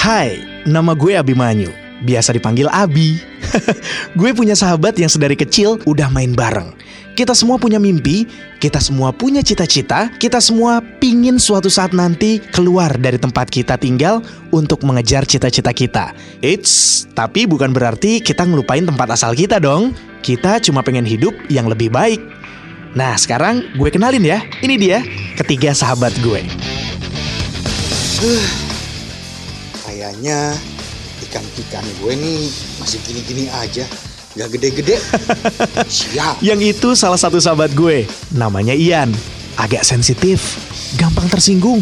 Hai, nama gue Abimanyu. Biasa dipanggil Abi. gue punya sahabat yang sedari kecil udah main bareng. Kita semua punya mimpi, kita semua punya cita-cita, kita semua pingin suatu saat nanti keluar dari tempat kita tinggal untuk mengejar cita-cita kita. Eits, tapi bukan berarti kita ngelupain tempat asal kita dong. Kita cuma pengen hidup yang lebih baik. Nah, sekarang gue kenalin ya. Ini dia, ketiga sahabat gue. Kayaknya ikan-ikan gue nih masih gini-gini aja. Gak gede-gede. Siap. Yang itu salah satu sahabat gue, namanya Ian. Agak sensitif, gampang tersinggung,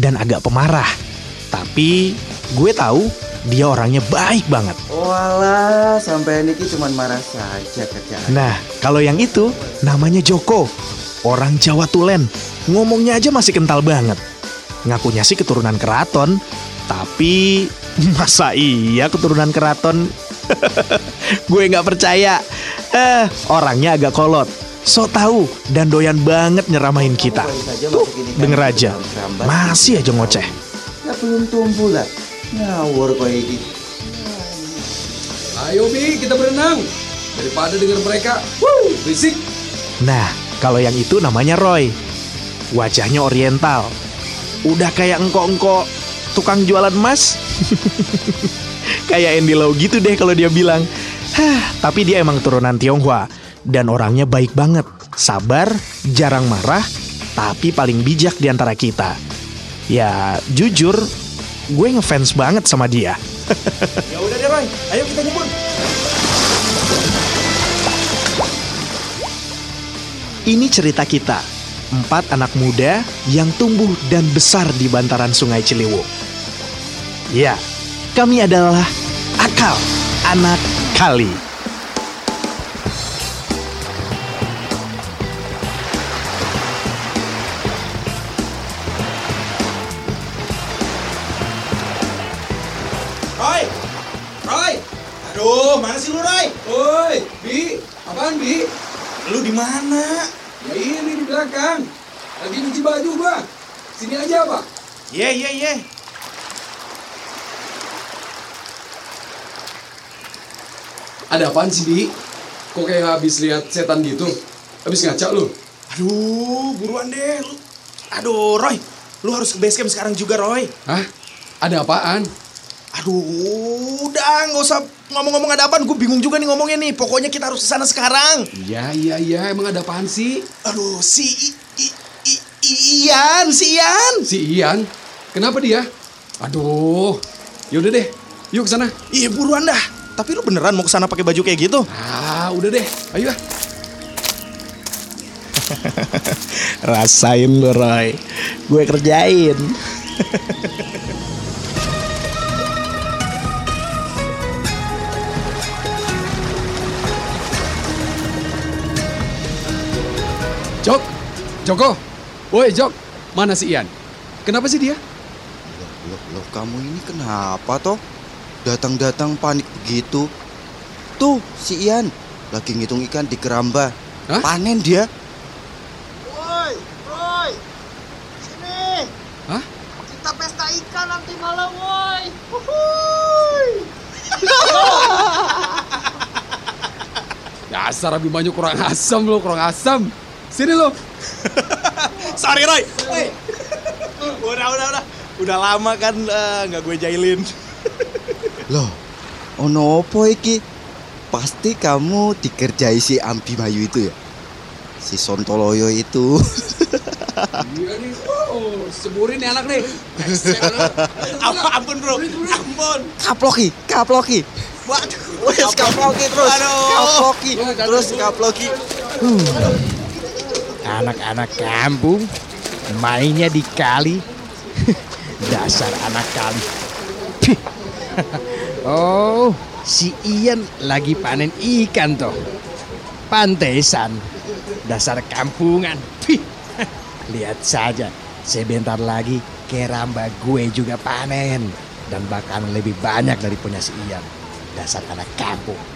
dan agak pemarah. Tapi gue tahu dia orangnya baik banget. Walah, sampai Niki cuma marah saja kerjaan. Nah, kalau yang itu namanya Joko. Orang Jawa Tulen. Ngomongnya aja masih kental banget. Ngakunya sih keturunan keraton. Tapi masa iya keturunan keraton? Gue nggak percaya. Eh, orangnya agak kolot. So tahu dan doyan banget nyeramahin kita. Tuh, denger aja. Masih aja ngoceh. Ya belum tumbuh lah. Ngawur kok ini. Ayo Bi, kita berenang. Daripada dengar mereka, wuh, berisik. Nah, kalau yang itu namanya Roy. Wajahnya oriental. Udah kayak engkok-engkok tukang jualan emas. kayak Andy Lau gitu deh kalau dia bilang. Hah, tapi dia emang turunan Tionghoa dan orangnya baik banget. Sabar, jarang marah, tapi paling bijak di antara kita. Ya, jujur, gue ngefans banget sama dia. Ya udah deh Roy, ayo kita nyebur. Ini cerita kita, empat anak muda yang tumbuh dan besar di bantaran sungai Ciliwung. Ya, kami adalah Akal, anak kali. Roy, Roy. Aduh, mana sih lu, Ray? Oi, Bi, apaan Bi? Lu di mana? Ya ini di belakang. Lagi nyuci baju gua. Sini aja apa? Ye, ye, ye. Ada apaan sih Bi? Kok kayak habis lihat setan gitu? Habis ngaca lu? Aduh, buruan deh. Lu. Aduh, Roy. Lu harus ke base camp sekarang juga, Roy. Hah? Ada apaan? Aduh, udah nggak usah ngomong-ngomong ada apaan. Gue bingung juga nih ngomongnya nih. Pokoknya kita harus ke sana sekarang. Iya, iya, iya. Emang ada apaan sih? Aduh, si I, I, I, I- Ian, si Ian. Si Ian? Kenapa dia? Aduh. Yaudah deh. Yuk ke sana. Iya, buruan dah. Tapi lu beneran mau ke sana pakai baju kayak gitu? Ah, udah deh. Ayo ah. Rasain lu Roy, gue kerjain. Jok, Joko, woi Jok, mana si Ian? Kenapa sih dia? Loh, loh, kamu ini kenapa toh? Datang-datang panik begitu. Tuh, si Ian lagi ngitung ikan di keramba. Hah? Panen dia. Woi, Roy, sini. Hah? Kita pesta ikan nanti malam, woi. Huhuy. Dasar Abimanyu kurang asam lo, kurang asam. Sini lo. Sorry, Roy. Hey. udah, udah, udah. Udah lama kan eh, nggak gue jailin. Loh, ono opo iki? Pasti kamu dikerjai si Ambi Mayu itu ya? Si Sontoloyo itu. Iya nih, oh, seburin nih anak nih. Apa, ampun, bro. Ampun. kaploki, kaploki. Waduh. Wes kaploki terus. Kaploki, terus kaploki. Anak-anak kampung mainnya di kali. Dasar anak kali. Oh, si Ian lagi panen ikan toh. Pantesan. Dasar kampungan. Lihat saja, sebentar lagi keramba gue juga panen. Dan bahkan lebih banyak dari punya si Ian. Dasar anak kampung.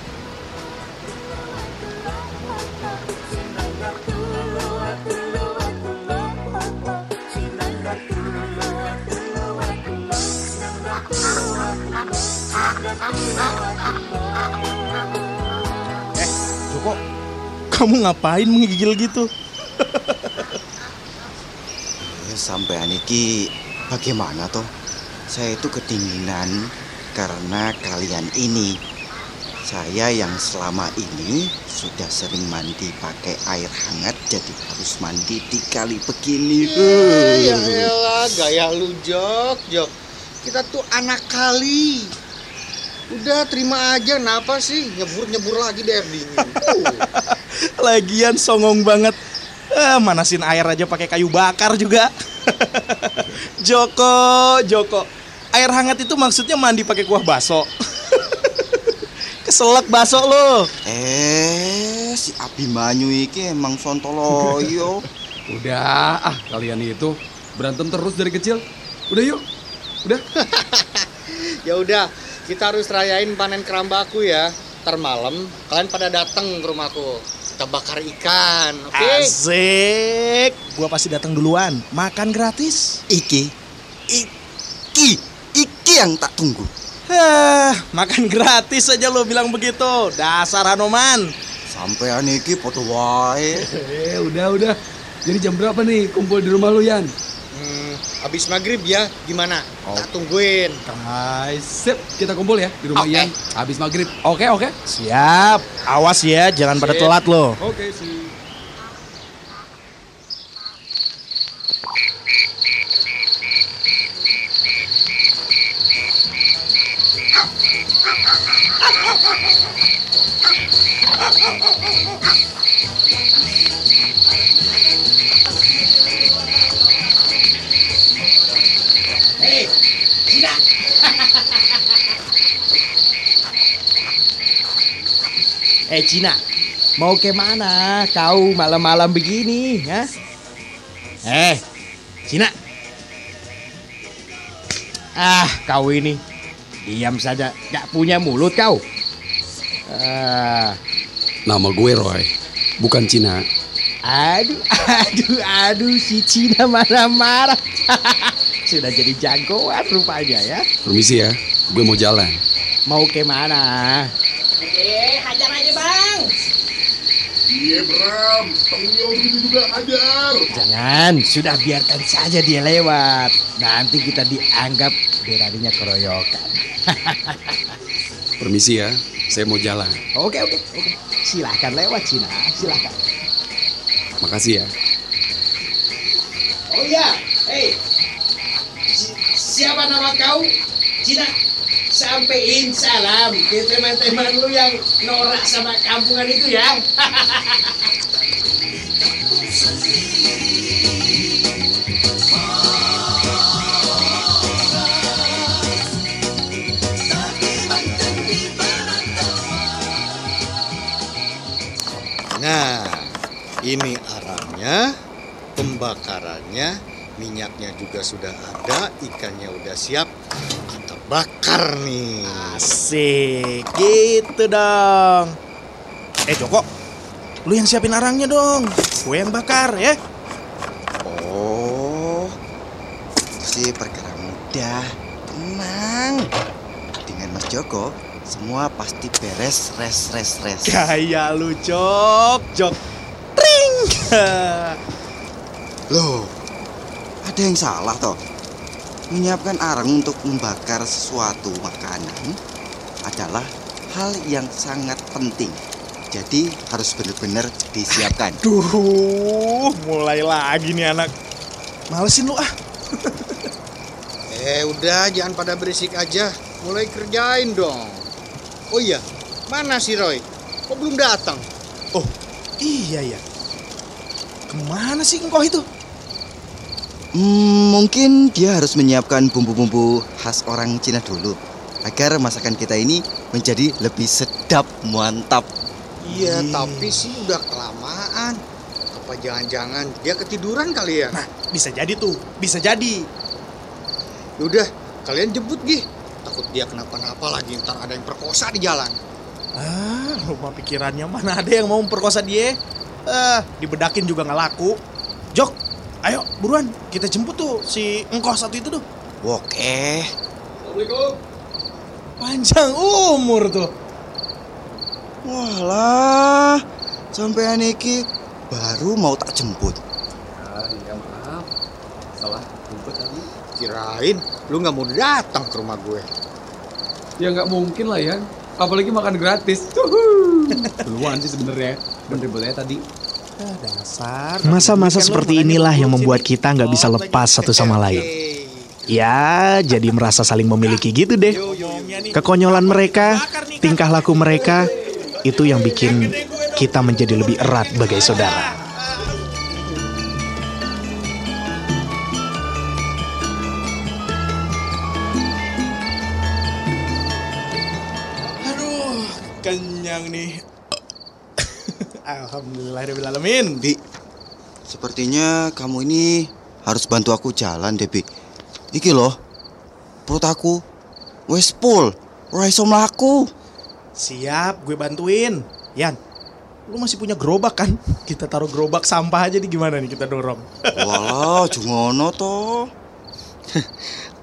Kamu ngapain menggigil gitu? Eh, Sampai Aniki bagaimana toh? Saya itu kedinginan karena kalian ini. Saya yang selama ini sudah sering mandi pakai air hangat jadi harus mandi di kali begini. Ya elah, gaya lu Jok, Jok. Kita tuh anak kali. Udah terima aja, kenapa sih nyebur-nyebur lagi di air dingin? Lagian songong banget. Ah, manasin air aja pakai kayu bakar juga. Joko, Joko. Air hangat itu maksudnya mandi pakai kuah baso. Keselak baso lo. Eh, si Abimanyu iki emang sontoloyo. Udah, ah kalian itu berantem terus dari kecil. Udah yuk, udah. ya udah, kita harus rayain panen kerambaku ya. Ntar malam kalian pada datang ke rumahku. Kita bakar ikan, oke? Asik. Gua pasti datang duluan. Makan gratis. Iki, iki, iki yang tak tunggu. Hah, makan gratis aja lo bilang begitu. Dasar Hanoman. Sampai Aniki foto wae. Eh, udah, udah. Jadi jam berapa nih kumpul di rumah lu, Yan? Hmm, abis maghrib ya, gimana? Tak tungguin. Guys, sip, kita kumpul ya di rumah Oke. Yan. Habis maghrib. Oke, oke. Siap. Awas ya, jangan pada Sip. telat lo. Oke sih. Eh Cina, mau ke mana kau malam-malam begini? Ha? Eh, Cina. Ah, kau ini diam saja, gak punya mulut kau. Ah, Nama gue Roy, bukan Cina. Aduh, aduh, aduh, si Cina marah-marah. Sudah jadi jagoan rupanya ya. Permisi ya, gue mau jalan. Mau ke mana? Eh, hajar aja bang. Jangan, sudah biarkan saja dia lewat. Nanti kita dianggap beraninya keroyokan. Permisi ya, saya mau jalan. Oke, oke, oke. Silahkan lewat Cina, silahkan. Makasih ya. Oh iya, hei. siapa nama kau? Cina. Sampein salam ke teman-teman lu yang norak sama kampungan itu ya. Nah, ini arangnya, pembakarannya, minyaknya juga sudah ada, ikannya udah siap. Kita bakar nih. Asik, gitu dong. Eh Joko, lu yang siapin arangnya dong. Gue yang bakar ya. Oh, sih perkara mudah. Tenang. Dengan Mas Joko, semua pasti beres, res, res, res. Gaya lu Jok, Jok. Tring. Loh, ada yang salah toh? Menyiapkan arang untuk membakar sesuatu makanan adalah hal yang sangat penting. Jadi harus benar-benar disiapkan. Duh, mulai lagi nih anak. Malesin lu ah. Eh, udah jangan pada berisik aja. Mulai kerjain dong. Oh iya, mana si Roy? Kok belum datang? Oh, iya ya. Ke mana sih engkau itu? Hmm, mungkin dia harus menyiapkan bumbu-bumbu khas orang Cina dulu agar masakan kita ini menjadi lebih sedap, mantap. Iya, Ih. tapi sih udah kelamaan. Apa jangan-jangan dia ketiduran kali ya? Nah, bisa jadi tuh, bisa jadi. Yaudah, kalian jemput gih. Takut dia kenapa-napa lagi ntar ada yang perkosa di jalan. Ah, lupa pikirannya mana ada yang mau memperkosa dia. Ah, dibedakin juga nggak laku. Jok, ayo buruan kita jemput tuh si engkau satu itu tuh. Oke. Assalamualaikum. Panjang umur tuh. Walah, Sampean iki baru mau tak jemput. Ah, iya maaf. Salah jemput tadi. Kirain lu nggak mau datang ke rumah gue. Ya nggak mungkin lah ya. Apalagi makan gratis. Duluan sih sebenarnya. Dan ribetnya tadi. Ah, dasar. Masa-masa Kan seperti inilah yang membuat kita nggak bisa Oh, lepas satu sama lain. Ya, jadi merasa saling memiliki gitu deh. Kekonyolan mereka, tingkah laku mereka, itu yang bikin kita menjadi lebih erat bagai saudara. Kenyang nih. Alhamdulillahirrahmanirrahim. Bi, sepertinya kamu ini harus bantu aku jalan deh, Bi. Iki loh, perut aku wes full, ora iso mlaku. Siap, gue bantuin. Yan, lu masih punya gerobak kan? Kita taruh gerobak sampah aja nih gimana nih kita dorong. Walah, jungono toh.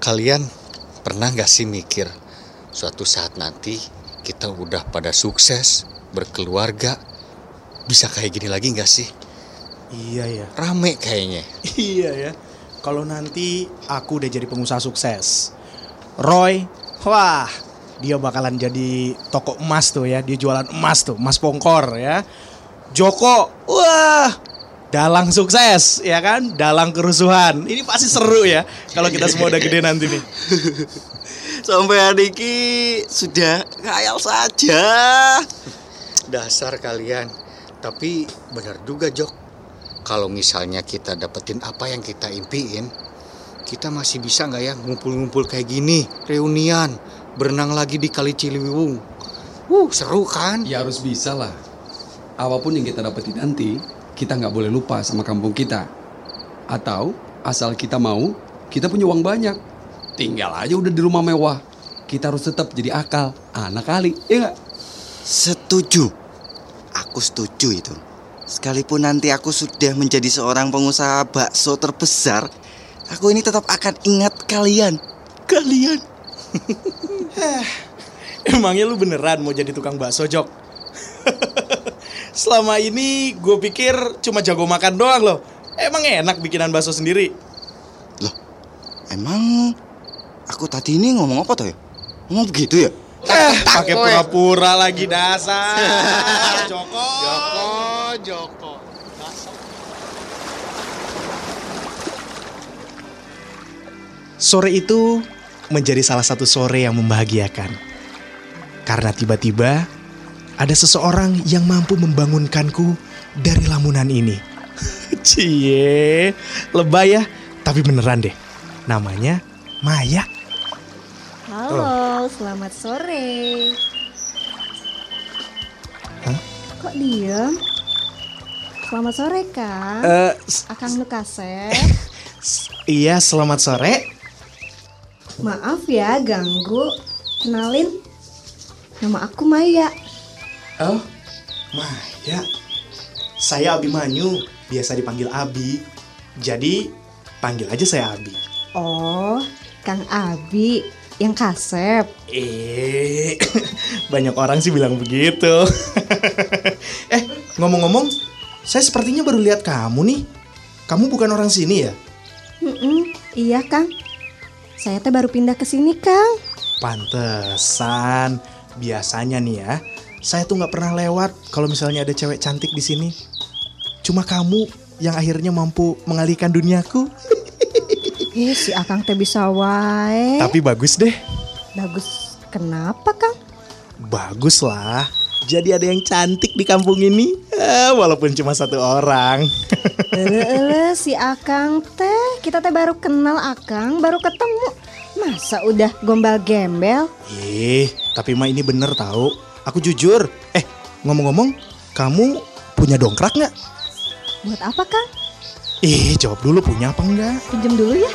Kalian pernah nggak sih mikir suatu saat nanti kita udah pada sukses, berkeluarga, bisa kayak gini lagi nggak sih? iya ya. Rame kayaknya. Iya ya. Kalau nanti aku udah jadi pengusaha sukses. Roy, wah, dia bakalan jadi toko emas tuh ya. Dia jualan emas tuh, emas pongkor ya. Joko, wah, dalang sukses ya kan? Dalang kerusuhan. Ini pasti seru ya kalau kita semua udah gede nanti nih. Sampai iki sudah khayal saja. Dasar kalian. Tapi benar juga Jok. Kalau misalnya kita dapetin apa yang kita impiin, kita masih bisa nggak ya ngumpul-ngumpul kayak gini, reunian, berenang lagi di Kali Ciliwung. Uh, seru kan? Ya harus bisa lah. Apa pun yang kita dapetin nanti, kita nggak boleh lupa sama kampung kita. Atau asal kita mau, kita punya uang banyak. Tinggal aja udah di rumah mewah. Kita harus tetap jadi akal, anak kali, ya nggak? Setuju. Aku setuju itu. Sekalipun nanti aku sudah menjadi seorang pengusaha bakso terbesar, aku ini tetap akan ingat kalian. Kalian. Emangnya lu beneran mau jadi tukang bakso jok? Selama ini gue pikir cuma jago makan doang loh. Emang enak bikinan bakso sendiri? Loh, emang aku tadi ini ngomong apa tuh ya? Ngomong begitu ya? Eh, pakai pura-pura lagi dasar. Joko. Joko, Joko. Sore itu menjadi salah satu sore yang membahagiakan. Karena tiba-tiba ada seseorang yang mampu membangunkanku dari lamunan ini. Cie, lebay ya, tapi beneran deh. Namanya Maya. Halo, selamat sore. Hah? Kok diem? Selamat sore, Kang. Eh, s- Akang Nukasep. s- iya, selamat sore. Maaf ya ganggu. Kenalin, nama aku Maya. Oh, Maya. Saya Abimanyu, biasa dipanggil Abi. Jadi, panggil aja saya Abi. Oh, Kang Abi yang kasep. Eh, banyak orang sih bilang begitu. eh, ngomong-ngomong, saya sepertinya baru lihat kamu nih. Kamu bukan orang sini ya? Mm-mm, iya, Kang. Saya teh baru pindah ke sini, Kang. Pantesan. Biasanya nih ya, saya tuh nggak pernah lewat kalau misalnya ada cewek cantik di sini. Cuma kamu yang akhirnya mampu mengalihkan duniaku. Ih, si Akang teh bisa wae. Tapi bagus deh. Bagus. Kenapa, Kang? Bagus lah. Jadi ada yang cantik di kampung ini. Eh, walaupun cuma satu orang. Ele-ele si Akang teh, kita teh baru kenal Akang, baru ketemu. Masa udah gombal gembel? Ih, tapi mah ini bener tahu. Aku jujur. Eh, ngomong-ngomong, kamu punya dongkrak nggak? Buat apa Kang? Ih, jawab dulu punya apa enggak? Pinjem dulu ya.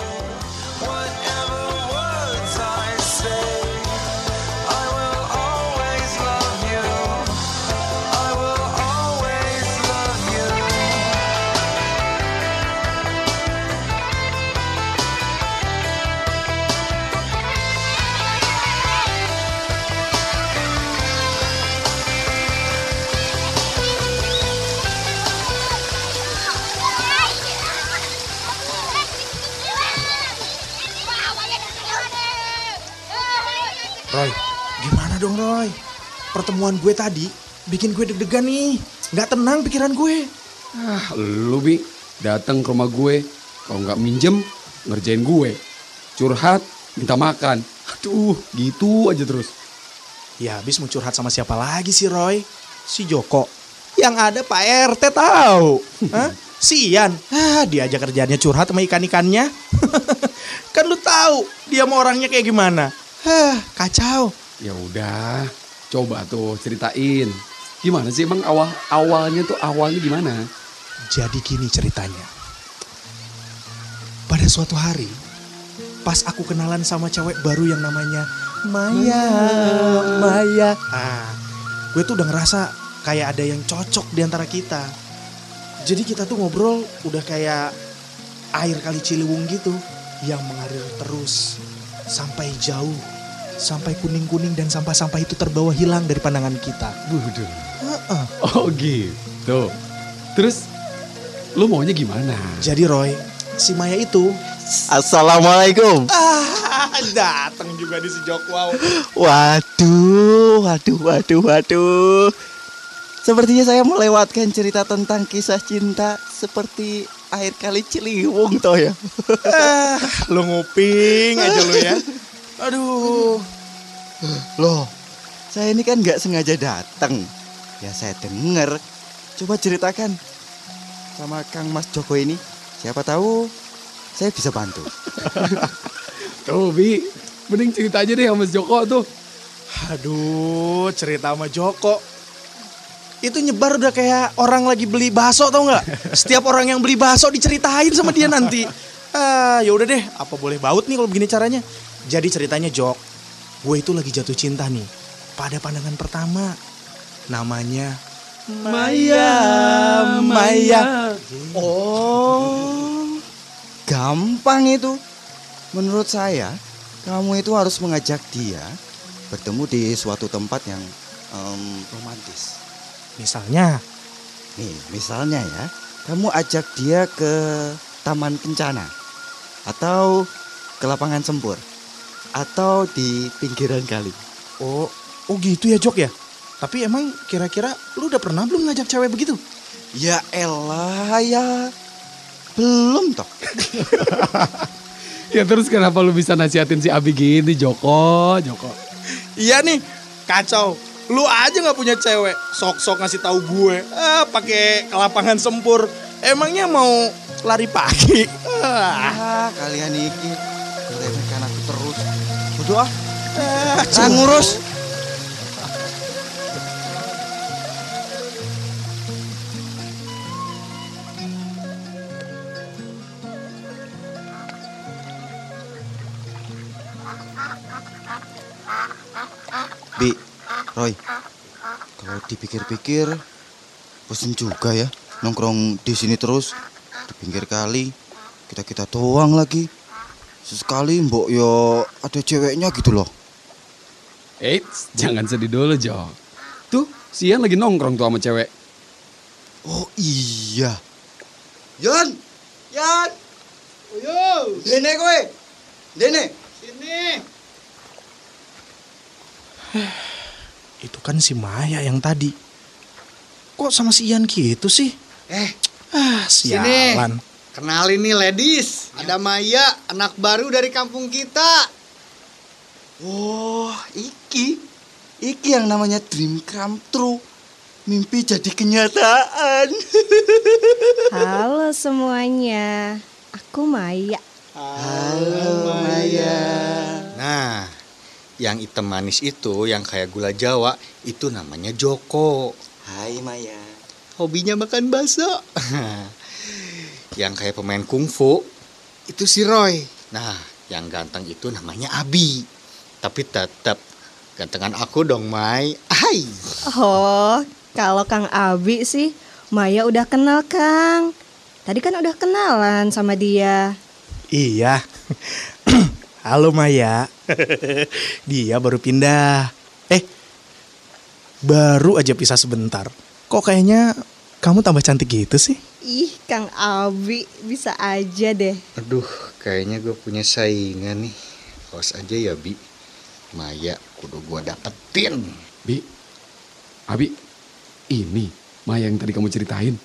Pertemuan gue tadi bikin gue deg-degan nih. Nggak tenang pikiran gue. Ah, lu Bi, datang ke rumah gue. Kalau nggak minjem, ngerjain gue. Curhat, minta makan. Aduh, gitu aja terus. Ya habis mau curhat sama siapa lagi sih Roy? Si Joko. Yang ada Pak RT tahu. Hah? Si Ian. Ah, diajak kerjaannya curhat sama ikan-ikannya. kan lu tahu dia mau orangnya kayak gimana. Hah, kacau. Ya udah, coba tuh ceritain. Gimana sih emang awal awalnya tuh awalnya gimana? Jadi gini ceritanya. Pada suatu hari, pas aku kenalan sama cewek baru yang namanya Maya, Maya. Ah, gue tuh udah ngerasa kayak ada yang cocok di antara kita. Jadi kita tuh ngobrol udah kayak air kali Ciliwung gitu yang mengalir terus sampai jauh. Sampai kuning-kuning dan sampah-sampah itu terbawa hilang dari pandangan kita. Buduh. Heeh. Oh gitu. Terus lu maunya gimana? Jadi Roy, si Maya itu Assalamualaikum. ah datang juga di si Jokwau. Waduh, waduh, waduh, waduh. Sepertinya saya melewatkan cerita tentang kisah cinta seperti air kali Ciliwung toh ya. Ah, lu nguping aja lu ya. Aduh. Loh, saya ini kan nggak sengaja datang. Ya saya dengar. Coba ceritakan sama Kang Mas Joko ini. Siapa tahu saya bisa bantu. Tuh Bi, mending cerita aja deh sama Mas Joko tuh. Aduh, cerita sama Joko. Itu nyebar udah kayak orang lagi beli bakso tau nggak? Setiap orang yang beli bakso diceritain sama dia nanti. Ah, ya udah deh, apa boleh baut nih kalau begini caranya? Jadi ceritanya Jok, gue itu lagi jatuh cinta nih. Pada pandangan pertama, namanya Maya, Maya. Oh, gampang itu. Menurut saya, kamu itu harus mengajak dia bertemu di suatu tempat yang em, romantis. Misalnya, Nih, misalnya ya, kamu ajak dia ke Taman Kencana atau ke lapangan Sempur atau di pinggiran kali. oh, oh gitu ya Jok ya? Tapi emang kira-kira lu udah pernah belum ngajak cewek begitu? Ya elah ya. Belum toh. Ya terus kenapa lu bisa nasihatin si Abi gini Joko, Joko? Iya nih, kacau. Lu aja nggak punya cewek, sok-sok ngasih tahu gue. Ah, pakai lapangan sempur. Emangnya mau lari pagi? Ah, Ah, kalian iki terus. Ah. ah, Saya ngurus. Bi, Roy, kalau dipikir-pikir, bosan juga ya nongkrong di sini terus di pinggir kali kita kita doang lagi. Sesekali mbok yo ada ceweknya gitu loh. Eits, jangan sedih dulu Jok. Tuh, si Ian lagi nongkrong tuh sama cewek. Oh iya. Yan, Yan, Yo, dene kowe, dene. sini. itu kan si Maya yang tadi. Kok sama si Ian gitu sih? Eh, Ah, Sini. Sialan. kenalin nih ladies. Ada Maya, anak baru dari kampung kita. Oh, iki, iki yang namanya dream come true. Mimpi jadi kenyataan. Halo semuanya, aku Maya. Halo Maya. Nah, yang hitam manis itu, yang kayak gula Jawa, itu namanya Joko. Hai Maya. Hobinya makan bakso. yang kayak pemain kungfu, itu si Roy. Nah, yang ganteng itu namanya Abi. Tapi tetap gantengan aku dong, Mai. Hai. Oh, kalau Kang Abi sih, Maya udah kenal Kang. Tadi kan udah kenalan sama dia. Iya. Halo Maya. Dia baru pindah. Eh, baru aja pisah sebentar. Kok kayaknya kamu tambah cantik gitu sih? Ih, Kang Abi bisa aja deh. Aduh, kayaknya gue punya saingan nih. Awas aja ya, Bi. Maya kudu gua dapetin. Bi, Abi, ini Maya yang tadi kamu ceritain.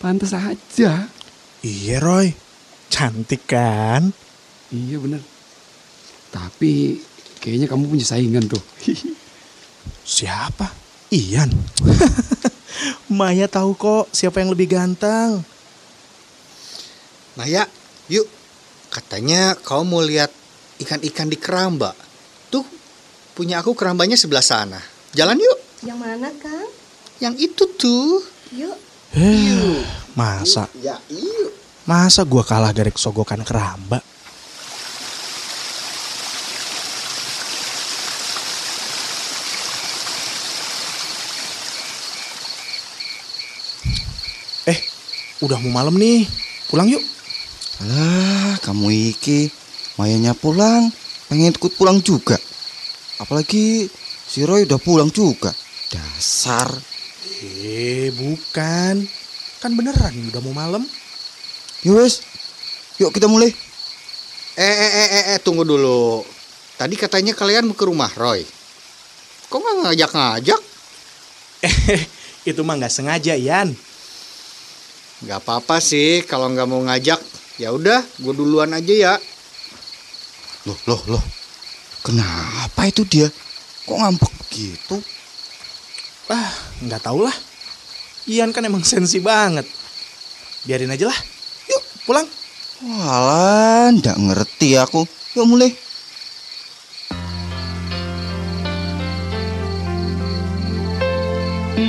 Pantas aja. Iya Roy, cantik kan? Iya bener. Tapi kayaknya kamu punya saingan tuh. Siapa? Ian. Maya tahu kok siapa yang lebih ganteng. Maya, yuk. Katanya kau mau lihat ikan-ikan di keramba. Tuh, punya aku kerambanya sebelah sana. Jalan yuk. Yang mana, Kang? Yang itu tuh. Yuk. Eh, masa? Ya, yuk. Masa gua kalah dari kesogokan keramba? Udah mau malam nih. Pulang yuk. Alah, kamu iki Mayanya pulang, pengen ikut pulang juga. Apalagi si Roy udah pulang juga. Dasar. Eh, bukan. Kan beneran udah mau malam. Yowes, yuk kita mulai. Eh, eh, eh, eh, eh, tunggu dulu. Tadi katanya kalian mau ke rumah Roy. Kok nggak ngajak-ngajak? Eh, itu mah nggak sengaja, Ian. Gak apa-apa sih kalau nggak mau ngajak. Ya udah, gue duluan aja ya. Loh, loh, loh. Kenapa itu dia? Kok ngambek begitu? Ah, nggak tau lah. Ian kan emang sensi banget. Biarin aja lah. Yuk, pulang. Walah, ndak ngerti aku. Yuk mulai. Di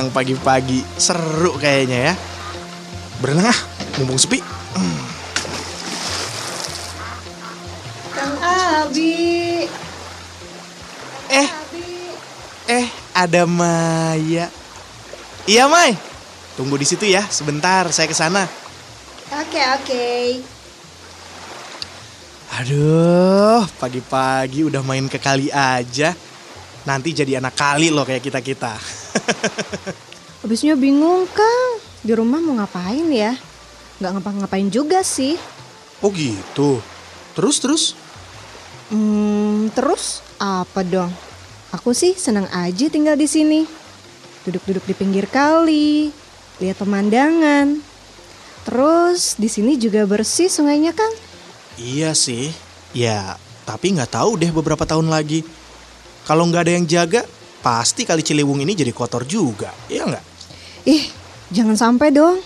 berenang pagi-pagi. Seru kayaknya ya. Berenang ah, mumpung sepi. Hmm. Kang Abi. Eh, eh, ada Maya. Iya, Mai. Tunggu di situ ya, sebentar. Saya ke sana. Oke, oke. Aduh, pagi-pagi udah main ke kali aja. Nanti jadi anak kali loh kayak kita-kita. Habisnya bingung, Kang. Di rumah mau ngapain ya? Nggak ngapa-ngapain juga sih. Oh gitu. Terus, terus? Hmm, terus apa dong? Aku sih senang aja tinggal di sini. Duduk-duduk di pinggir kali, lihat pemandangan. Terus di sini juga bersih sungainya, Kang. Iya sih. Ya, tapi nggak tahu deh beberapa tahun lagi. Kalau nggak ada yang jaga, pasti kali Ciliwung ini jadi kotor juga. Iya nggak? Ih, jangan sampai dong.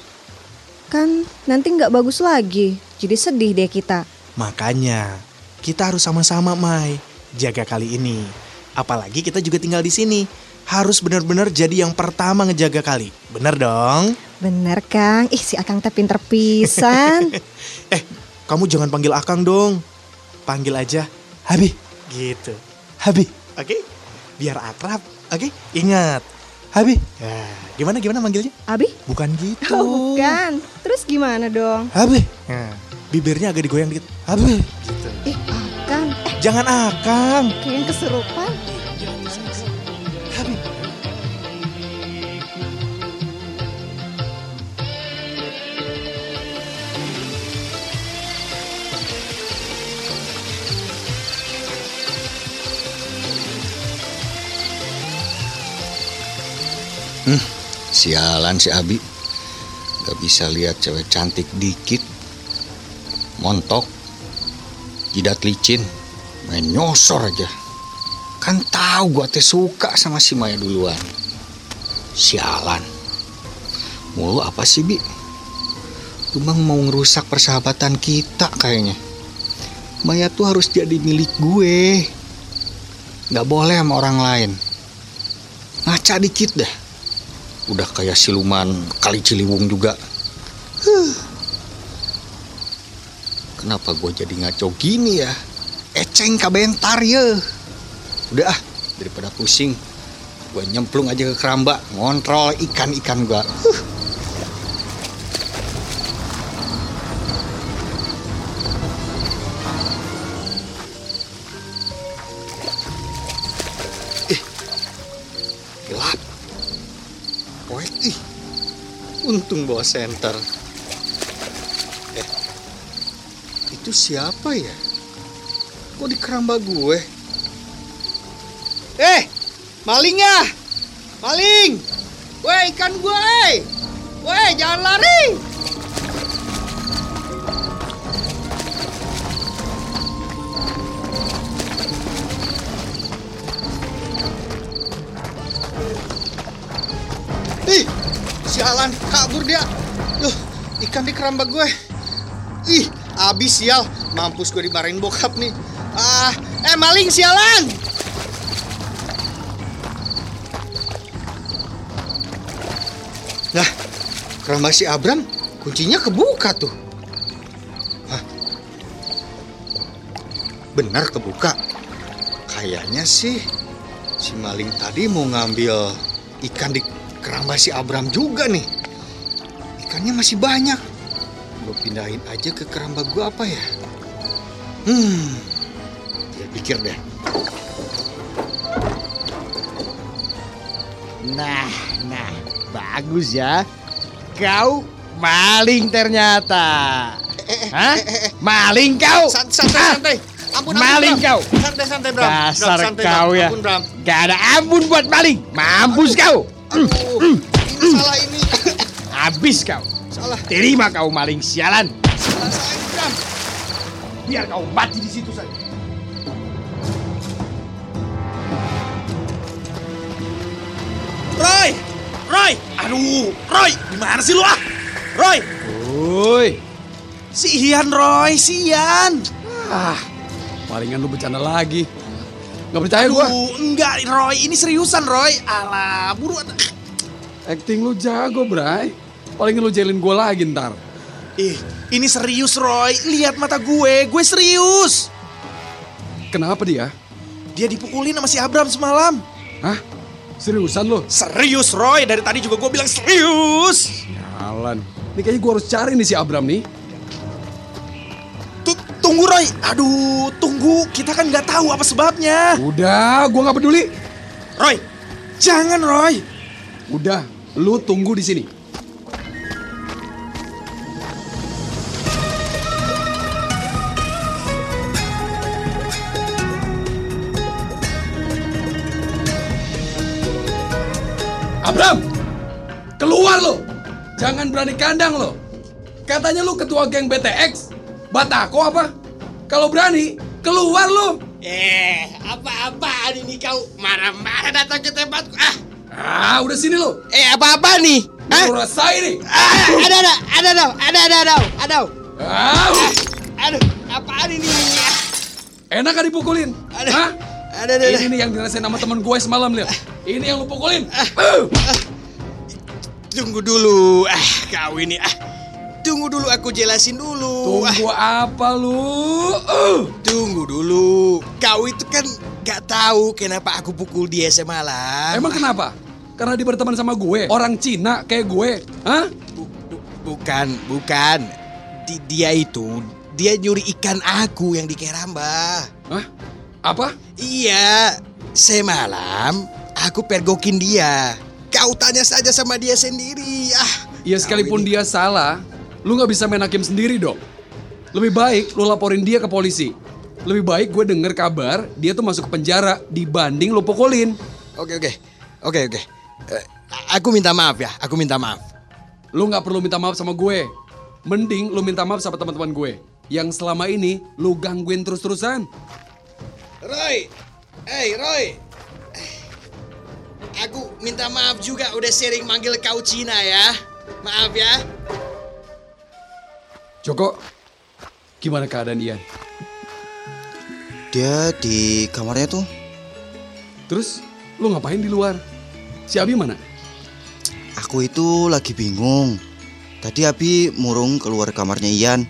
Kan nanti nggak bagus lagi. Jadi sedih deh kita. Makanya, kita harus sama-sama, Mai. Jaga kali ini. Apalagi kita juga tinggal di sini. Harus benar-benar jadi yang pertama ngejaga kali. Bener dong? Bener, Kang. Ih, si Akang teh pinter pisan. Eh, kamu jangan panggil Akang dong. Panggil aja Habi. Gitu. Habi. Oke? Biar akrab. Oke? Ingat. Habi. Ya, gimana gimana manggilnya? Abi? Bukan gitu. Oh, bukan. Terus gimana dong? Habi. Nah, bibirnya agak digoyang dikit. Habi. Gitu. Ih, Akang. Eh, Jangan Akang. kayak yang Sialan si Abi. Gak bisa lihat cewek cantik dikit. Montok. Jidat licin. Main nyosor aja. Kan tahu gua teh suka sama si Maya duluan. Sialan. Mulu apa sih, Bi? Cuma mau ngerusak persahabatan kita kayaknya. Maya tuh harus jadi milik gue. Nggak boleh sama orang lain. Ngaca dikit dah. Udah kayak siluman kali Ciliwung juga. Huh. Kenapa gue jadi ngaco gini ya? Eceng kabentar ya. Udah ah, daripada pusing. Gue nyemplung aja ke keramba, ngontrol ikan-ikan gue. Huh. Untung bawa senter. Eh. Itu siapa ya? Kok di keramba gue? Eh, maling ya? Maling! Weh, ikan gue, eh! Weh, jangan lari! Sialan, kabur dia. Loh, ikan di keramba gue. Ih, abis sial. Mampus gue dimarahin bokap nih. Ah, eh maling sialan. Nah, keramba si Abram kuncinya kebuka tuh. Hah? Benar kebuka. Kayaknya sih si maling tadi mau ngambil ikan di keramba si Abram juga nih. Ikannya masih banyak. Gue pindahin aja ke keramba gue apa ya? Hmm, dia pikir deh. Nah, nah, bagus ya. Kau maling ternyata. Hah? Maling kau? Sant- Santai, santai. Ampun, ampun, Maling Bram. kau. Santai, santai, Bram. Dasar Bram, santai, kau Bram. ya. Ampun, Bram. Gak ada ampun buat maling. Mampus kau. Aduh, ini salah ini. Habis kau. salah, Terima kau maling sialan. salah saya ini, Bram. Biar kau mati di situ saja. Roy! Roy! Aduh, Roy, gimana sih lu ah? Roy, Woi, si Ian Roy, si Ian. ah, palingan lu bercanda lagi. Nggak percaya gua. Aduh, enggak Roy, ini seriusan Roy. Alah, buru. Acting lu jago, Bray. Palingan lu jelin gua lagi ntar. Ih, ini serius Roy. Lihat mata gue, gue serius. Kenapa dia? Dia dipukulin sama si Abram semalam. Hah? Seriusan lu? Serius Roy, dari tadi juga gue bilang serius. Jalan. Ini kayaknya gua harus cari nih si Abram nih. Tunggu Roy. Aduh, tunggu. Kita kan nggak tahu apa sebabnya. Udah, gua nggak peduli. Roy, jangan Roy. Udah, lu tunggu di sini. Abram, keluar lo. Jangan berani kandang lo. Katanya lu ketua geng BTX. Batako apa? Kalau berani, keluar lo. Eh, apa-apaan ini kau? Marah-marah datang ke tempatku. Ah, Ah, udah sini lo. eh apa-apa nih? Hah? Lu rasain nih. Ah, ada ada, ada ada, ada ada, ada, ada. Ah, Aduh, apaan ini? Ah, enak kan dipukulin? Ada. Hah? Ada ada. Ini nih yang dirasain sama temen gue semalam lihat. Ini yang lu pukulin. Uh. Tunggu dulu. Ah, kau ini ah. Tunggu dulu aku jelasin dulu. Ah, Tunggu apa lu? Uh. tunggu dulu. Kau itu kan gak tahu kenapa aku pukul dia semalam. Emang kenapa? Karena dia berteman sama gue, orang Cina kayak gue. Hah? Bu- bu- bukan, bukan. Di- dia itu dia nyuri ikan aku yang di Keramba. Hah? Apa? Iya, semalam aku pergokin dia. Kau tanya saja sama dia sendiri. Ah, Ya sekalipun dia salah, lu nggak bisa main hakim sendiri dong. Lebih baik lu laporin dia ke polisi. Lebih baik gue denger kabar dia tuh masuk ke penjara dibanding lu pukulin. Oke oke oke oke. Eh, aku minta maaf ya. Aku minta maaf. Lu nggak perlu minta maaf sama gue. Mending lu minta maaf sama teman-teman gue yang selama ini lu gangguin terus-terusan. Roy, hey Roy. Aku minta maaf juga udah sering manggil kau Cina ya. Maaf ya. Joko, gimana keadaan Ian? Dia di kamarnya tuh. Terus lu ngapain di luar? Si Abi mana? Aku itu lagi bingung. Tadi Abi murung keluar kamarnya Ian.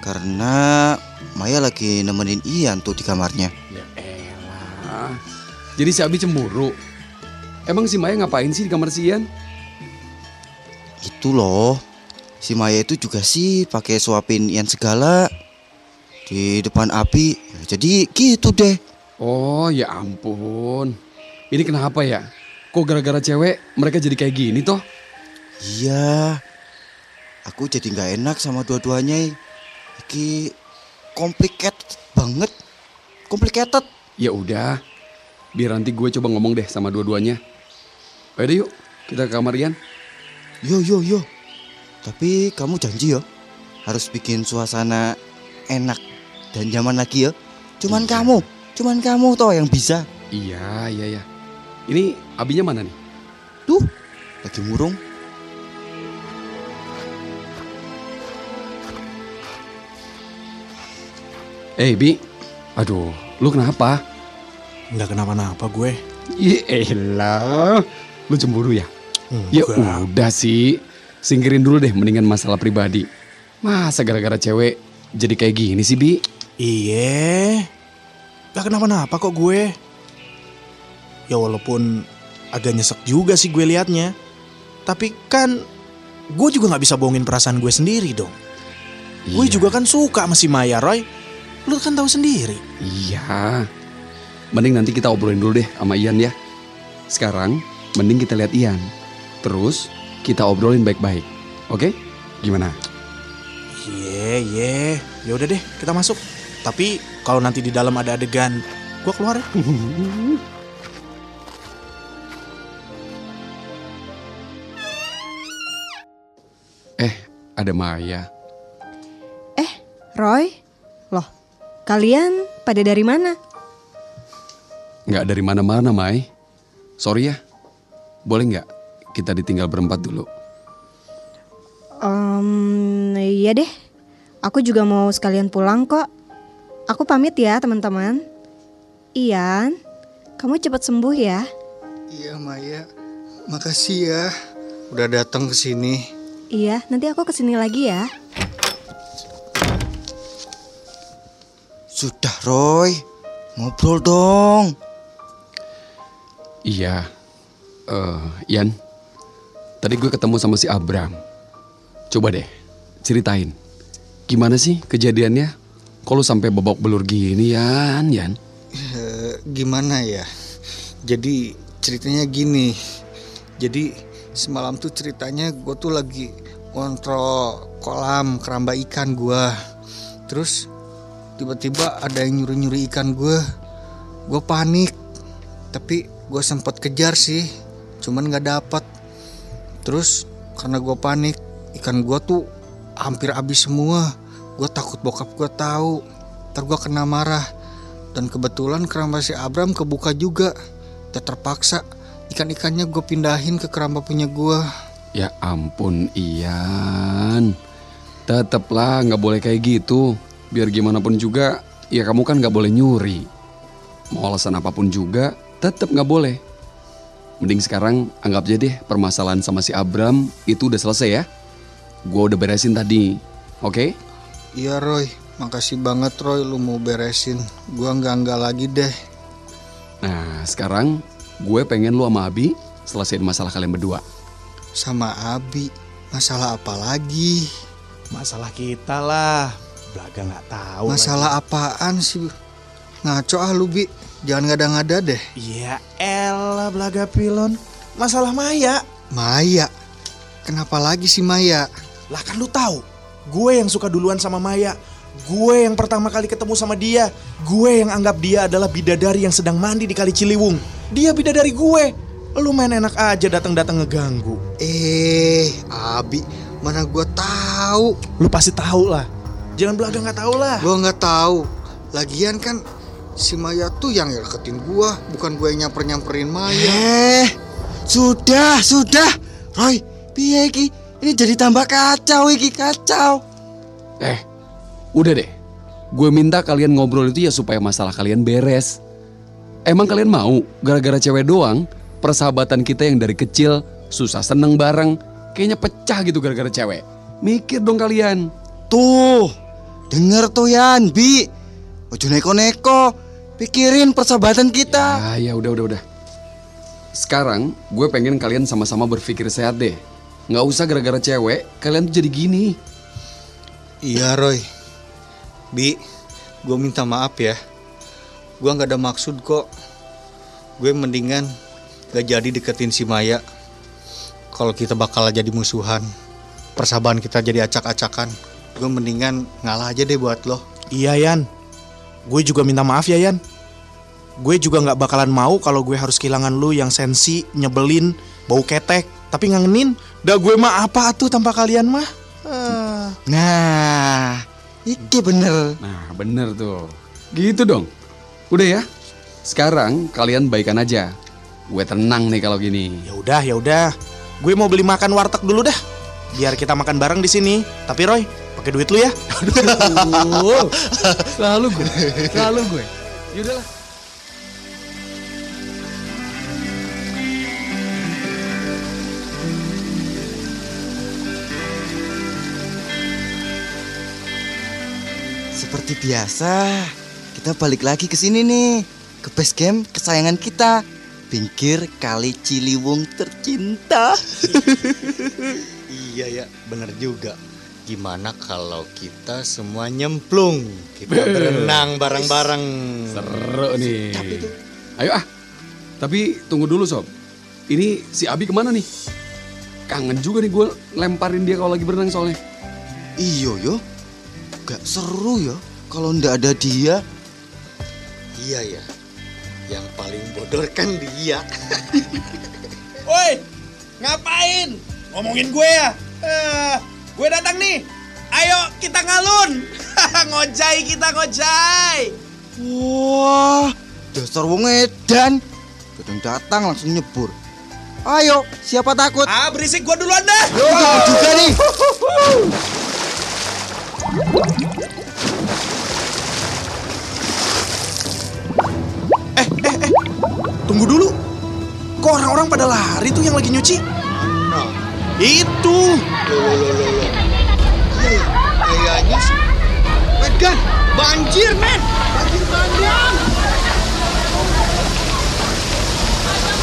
Karena Maya lagi nemenin Ian tuh di kamarnya. Ya elah. Jadi si Abi cemburu. Emang si Maya ngapain sih di kamar si Ian? Itu loh. Si Maya itu juga sih pakai suapin Ian segala di depan. Ya, Jadi gitu deh. Oh ya ampun. Ini kenapa ya? Kok gara-gara cewek mereka jadi kayak gini toh? Iya. Aku jadi nggak enak sama dua-duanya. Iki complicated banget. Complicated. Ya udah. Biar nanti gue coba ngomong deh sama dua-duanya. Ayo deh yuk, kita ke kamar Ian. Yo yo yo. Tapi kamu janji ya harus bikin suasana enak dan nyaman lagi ya. Cuman kamu, cuman kamu toh yang bisa. Iya, iya, iya. Ini abinya mana nih? Tuh, lagi murung. Eh, Bi. Aduh, lu kenapa? Nggak kenapa-napa gue. Ya elah. Lu cemburu ya? Ya Enggak. udah sih. Singkirin dulu deh mendingan masalah pribadi. Masa gara-gara cewek jadi kayak gini sih, Bi? Iya. Gak kenapa-napa kok gue. Ya walaupun agak nyesek juga sih gue liatnya. Tapi kan gue juga nggak bisa bohongin perasaan gue sendiri dong. Gue Iya. juga kan suka sama si Maya, Roy. Lu kan tahu sendiri. Iya. Mending nanti kita obrolin dulu deh sama Ian ya. Sekarang mending kita lihat Ian. Terus kita obrolin baik-baik. Oke? Gimana? Iya, iya. Ya udah deh, kita masuk. Tapi kalau nanti di dalam ada adegan, gue keluar ya. Eh, ada Maya. Eh, Roy? Loh, kalian pada dari mana? Nggak dari mana-mana, Mai. Sorry ya. Boleh nggak kita ditinggal berempat dulu? Em, iya deh. Aku juga mau sekalian pulang kok. Aku pamit ya, teman-teman. Ian, kamu cepat sembuh ya. Iya Maya, makasih ya udah datang ke sini. Iya, nanti aku ke sini lagi ya. Sudah Roy, ngobrol dong. Iya. Eh, Ian. Tadi gue ketemu sama si Abram. Coba deh, ceritain. Gimana sih kejadiannya? Lu sampai babak belur gini, Yan? Yan? Eh, gimana ya? Jadi ceritanya gini. Jadi semalam tuh ceritanya gue tuh lagi kontrol kolam keramba ikan gue. Terus tiba-tiba ada yang nyuri-nyuri ikan gue. Gue panik. Tapi gue sempat kejar sih. Cuman nggak dapat. Terus karena gue panik, ikan gue tuh hampir habis semua. Gue takut bokap gue tahu. Ntar gue kena marah. Dan kebetulan keramba si Abram kebuka juga. Dan terpaksa ikan-ikannya gue pindahin ke keramba punya gue. Ya ampun, Ian. Teteplah nggak boleh kayak gitu. Biar gimana pun juga, ya kamu kan nggak boleh nyuri. Mau alasan apa pun juga, tetap nggak boleh. Mending sekarang anggap aja deh permasalahan sama si Abram itu udah selesai ya. Gue udah beresin tadi, oke? Iya Roy, makasih banget Roy lu mau beresin. Gue nggak-nggak lagi deh. Nah sekarang gue pengen lu sama Abi selesaiin masalah kalian berdua. Sama Abi, masalah apa lagi? Masalah kita lah. Blaga nggak tahu. Masalah apaan sih? Ngaco ah lu Bi, jangan ngada-ngada deh. lagi. Ya elah Blaga Pilon. Masalah Maya. Maya, kenapa lagi sih Maya? Lah kan lu tahu, gue yang suka duluan sama Maya. Gue yang pertama kali ketemu sama dia. Gue yang anggap dia adalah bidadari yang sedang mandi di Kali Ciliwung. Dia bidadari gue. Lu main enak aja datang-datang ngeganggu. Eh, Abi, mana gue tahu? Lu pasti tahu lah. Jangan belaga nggak tahu lah. Gue nggak tahu. Lagian kan si Maya tuh yang deketin gua, bukan gue yang nyamper nyamperin Maya. Eh, sudah, sudah. Roy, piye iki? Ini jadi tambah kacau iki, kacau. Eh, udah deh. Gue minta kalian ngobrol itu ya supaya masalah kalian beres. Emang kalian mau gara-gara cewek doang persahabatan kita yang dari kecil susah seneng bareng kayaknya pecah gitu gara-gara cewek. Mikir dong kalian. Tuh, denger tuh Yan, Bi. Ojo neko-neko. Pikirin persahabatan kita. Ah ya udah udah udah. Sekarang gue pengen kalian sama-sama berpikir sehat deh. Nggak usah gara-gara cewek kalian tuh jadi gini. Iya Roy. Bi, gue minta maaf ya. Gue nggak ada maksud kok. Gue mendingan gak jadi deketin si Maya. Kalau kita bakal jadi musuhan, persahabatan kita jadi acak-acakan. Gue mendingan ngalah aja deh buat lo. Iya Yan, gue juga minta maaf ya Yan. Gue juga nggak bakalan mau kalau gue harus kehilangan lu yang sensi, nyebelin, bau ketek, tapi ngangenin. Dah gue mah apa tuh tanpa kalian mah? Ah. Nah, iki bener. Nah bener tuh. Gitu dong. Udah ya. Sekarang kalian baikan aja. Gue tenang nih kalau gini. Ya udah, ya udah. Gue mau beli makan warteg dulu dah. Biar kita makan bareng di sini. Tapi Roy, pakai duit lu ya. Aduh, selalu gue, selalu gue. Yaudahlah. Seperti biasa, kita balik lagi ke sini nih. Ke base camp kesayangan kita. Pinggir kali Ciliwung tercinta. Iya ya, bener juga. Gimana kalau kita semua nyemplung? Kita berenang bareng-bareng. Seru nih. Ayo ah. Tapi tunggu dulu sob. Ini si Abi ke mana nih? Kangen juga nih gue lemparin dia kalau lagi berenang soalnya. Iyo yo. Gak seru ya kalau ndak ada dia. Iya ya. Yang paling bodoh kan dia. Woi, ngapain? Ngomongin gue ya? Eh, gue datang nih. Ayo kita ngalun. ngojai kita ngojai. Wah, dasar wong edan. Kadang datang langsung nyebur. Ayo, siapa takut? Ah berisik gue duluan dah. Yo, juga nih. Tunggu dulu. Kok orang-orang pada lari tuh yang lagi nyuci? Itu. ya, kayaknya sih. Medan, banjir men, banjir bandang.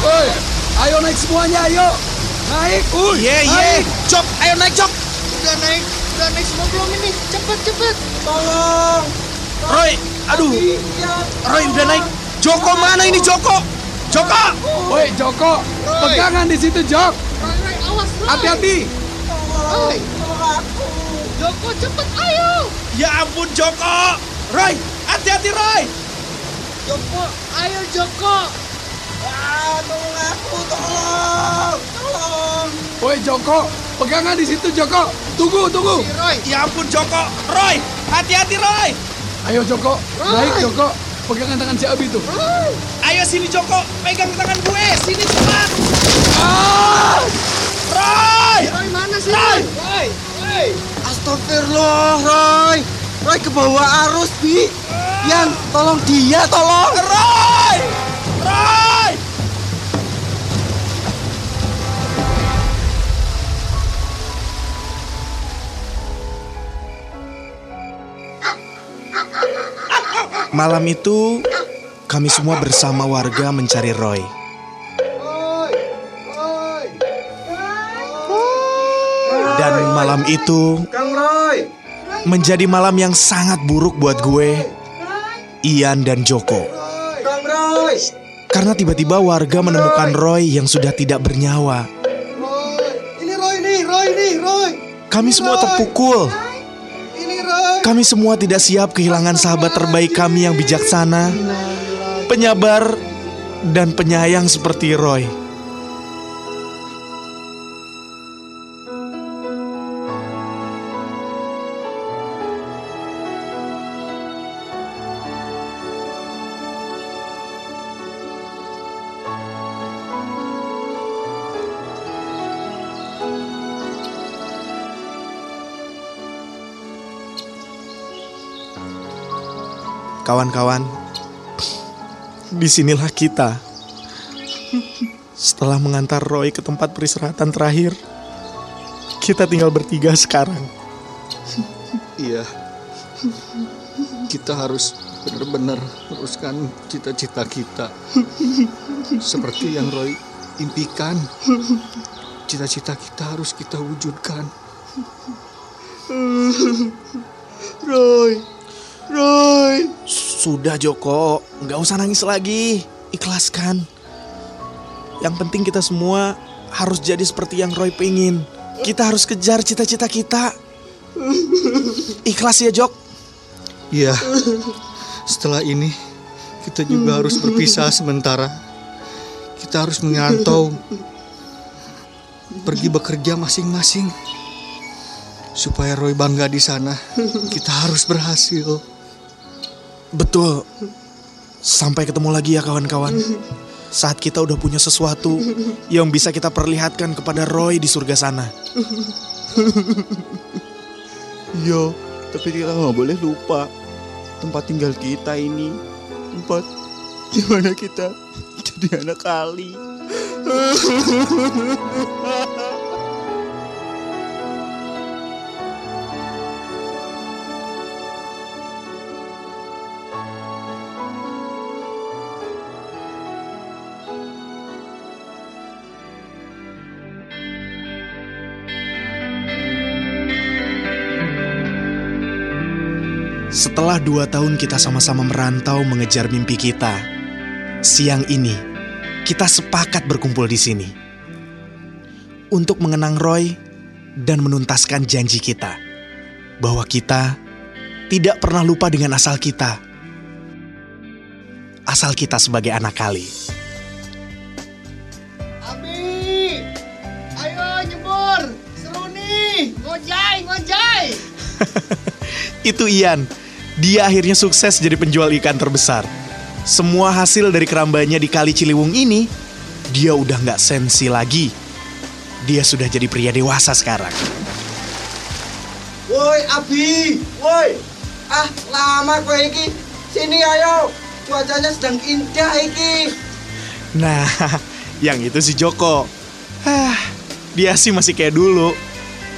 Woi, ayo naik semuanya, ayo. Naik, uy. Iya, iya. naik. Jok, ayo naik Jok. Udah naik, udah naik semua belum ini? Cepet cepet. Tolong. Roy, aduh. Roy udah naik. Joko mana ini Joko? Joko. Woi, Joko, pegangan di situ, Jok. Awas, Roy. Hati-hati. Roy. Joko cepet ayo. Ya ampun Joko. Roy, hati-hati Roy. Joko, ayo Joko. Woi, Joko, pegangan di situ, Joko. Tunggu, tunggu. Roy, Ya ampun Joko. Roy, hati-hati Roy. Ayo, Joko. Naik, Joko. Pegangan tangan si Abi tuh. Ayo sini Joko, pegang tangan gue. Sini cepat. Ah! Roy. Roy mana sih? Roy. Roy. Roy. Astagfirullah, Roy. Roy ke bawah arus, Bi. Yan, tolong dia, tolong. Roy. Roy. Malam itu, kami semua bersama warga mencari Roy. Dan malam itu menjadi malam yang sangat buruk buat gue, Ian dan Joko. Karena tiba-tiba warga menemukan Roy yang sudah tidak bernyawa. Ini Roy nih, Roy nih, Roy. Kami semua terpukul. Kami semua tidak siap kehilangan sahabat terbaik kami yang bijaksana, penyabar, dan penyayang seperti Roy. Kawan-kawan, di sinilah kita. Setelah mengantar Roy ke tempat peristirahatan terakhir, kita tinggal bertiga sekarang. Iya. Kita harus benar-benar teruskan cita-cita kita. Seperti yang Roy impikan. Cita-cita kita harus kita wujudkan. Roy, Roy. Sudah Joko, nggak usah nangis lagi. Ikhlaskan. Yang penting kita semua harus jadi seperti yang Roy pengen. Kita harus kejar cita-cita kita. Ikhlas ya Jok. Iya. Setelah ini kita juga harus berpisah sementara. Kita harus mengantau pergi bekerja masing-masing. Supaya Roy bangga di sana, kita harus berhasil. Betul. Sampai ketemu lagi ya kawan-kawan. Saat kita udah punya sesuatu yang bisa kita perlihatkan kepada Roy di surga sana. Iya, tapi kita nggak boleh lupa tempat tinggal kita ini. Tempat di mana kita jadi anak kali. Setelah dua tahun kita sama-sama merantau mengejar mimpi kita, siang ini kita sepakat berkumpul di sini untuk mengenang Roy dan menuntaskan janji kita bahwa kita tidak pernah lupa dengan asal kita, asal kita sebagai anak kali. Abi, ayo nyebur, seru nih, ngojai, ngojai. Itu Ian. Dia akhirnya sukses jadi penjual ikan terbesar. Semua hasil dari kerambanya di Kali Ciliwung ini, dia udah nggak sensi lagi. Dia sudah jadi pria dewasa sekarang. Woi Abi, woi. Ah, lama kowe iki. Sini ayo. Cuacanya sedang indah iki. Nah, yang itu si Joko. Ah, dia sih masih kayak dulu.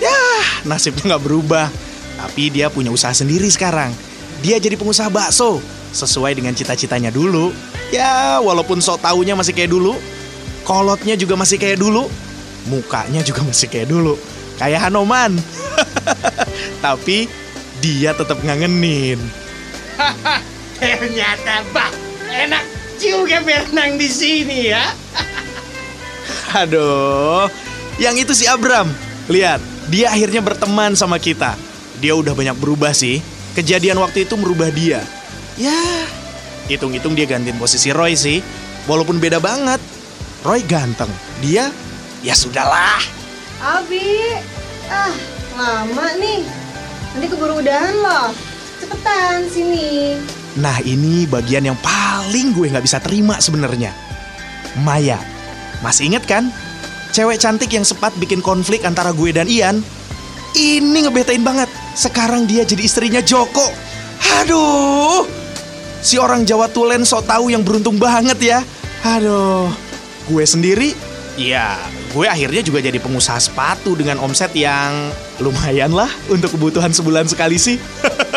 Ya, nasibnya nggak berubah. Tapi dia punya usaha sendiri sekarang. Dia jadi pengusaha bakso, sesuai dengan cita-citanya dulu. Ya, walaupun sok taunya masih kayak dulu, kolotnya juga masih kayak dulu, mukanya juga masih kayak dulu. Kayak Hanoman. Tapi dia tetap ngangenin. Ternyata bah, enak juga berenang di sini ya. Aduh, yang itu si Abram. Lihat, dia akhirnya berteman sama kita. Dia udah banyak berubah sih. Kejadian waktu itu merubah dia. Ya, hitung-hitung dia gantiin posisi Roy sih. Walaupun beda banget. Roy ganteng. Dia, ya sudahlah. Abi, ah lama nih. Nanti keburu udahan loh. Cepetan sini. Nah ini bagian yang paling gue nggak bisa terima sebenarnya. Maya, masih inget kan? Cewek cantik yang sempat bikin konflik antara gue dan Ian. Ini ngebetain banget. Sekarang dia jadi istrinya Joko. Aduh, si orang Jawa Tulen so tahu yang beruntung banget ya. Aduh, gue sendiri, ya gue akhirnya juga jadi pengusaha sepatu dengan omset yang lumayan lah untuk kebutuhan sebulan sekali sih.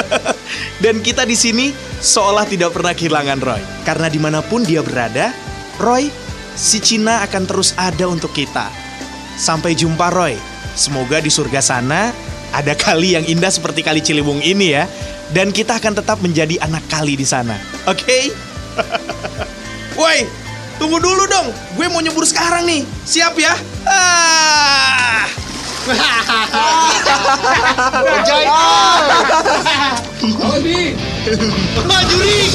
Dan kita di sini seolah tidak pernah kehilangan Roy. Karena di mana pun dia berada, Roy, si Cina akan terus ada untuk kita. Sampai jumpa Roy. Semoga di surga sana ada kali yang indah seperti kali Ciliwung ini ya. Dan kita akan tetap menjadi anak kali di sana. Oke? Woi, tunggu dulu dong. Gue mau nyebur sekarang nih. Siap ya? Ah! Ah, juri.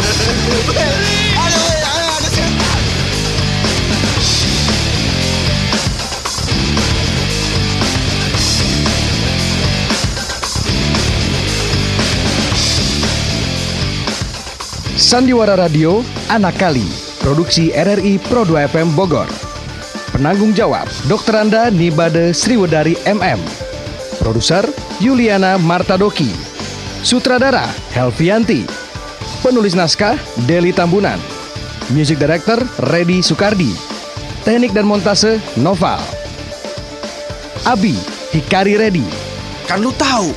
Sandiwara Radio Anak Kali Produksi RRI Pro 2 FM Bogor Penanggung jawab Dr. Anda Nibade Sriwedari MM Produser Yuliana Martadoki Sutradara Helvianti Penulis naskah Deli Tambunan. Music Director Redi Sukardi. Teknik dan montase Noval. Abi Hikari Redi. Kan lu tahu,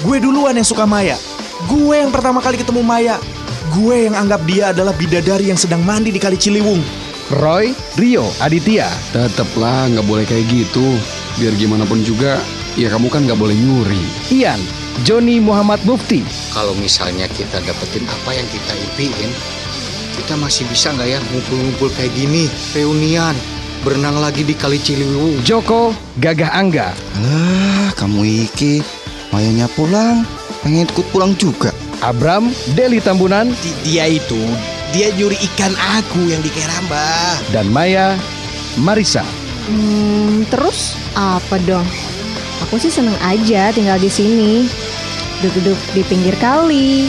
gue duluan yang suka Maya. Gue yang pertama kali ketemu Maya. Gue yang anggap dia adalah bidadari yang sedang mandi di Kali Ciliwung. Roy Rio Aditya. Teteplah nggak boleh kayak gitu. Biar gimana pun juga, ya kamu kan nggak boleh nyuri. Ian Joni Muhammad Mufti. Kalau misalnya kita dapetin apa yang kita impiin, kita masih bisa nggak ya ngumpul-ngumpul kayak gini, reunian, berenang lagi di Kali Ciliwung. Joko Gagah Angga. Alah, kamu iki mayanya pulang, pengen ikut pulang juga. Abram Deli Tambunan Di- Dia itu, dia nyuri ikan aku yang di Keramba. dan Maya Marisa. Hmm, terus apa dong? Aku sih seneng aja tinggal di sini. Duduk-duduk di pinggir kali,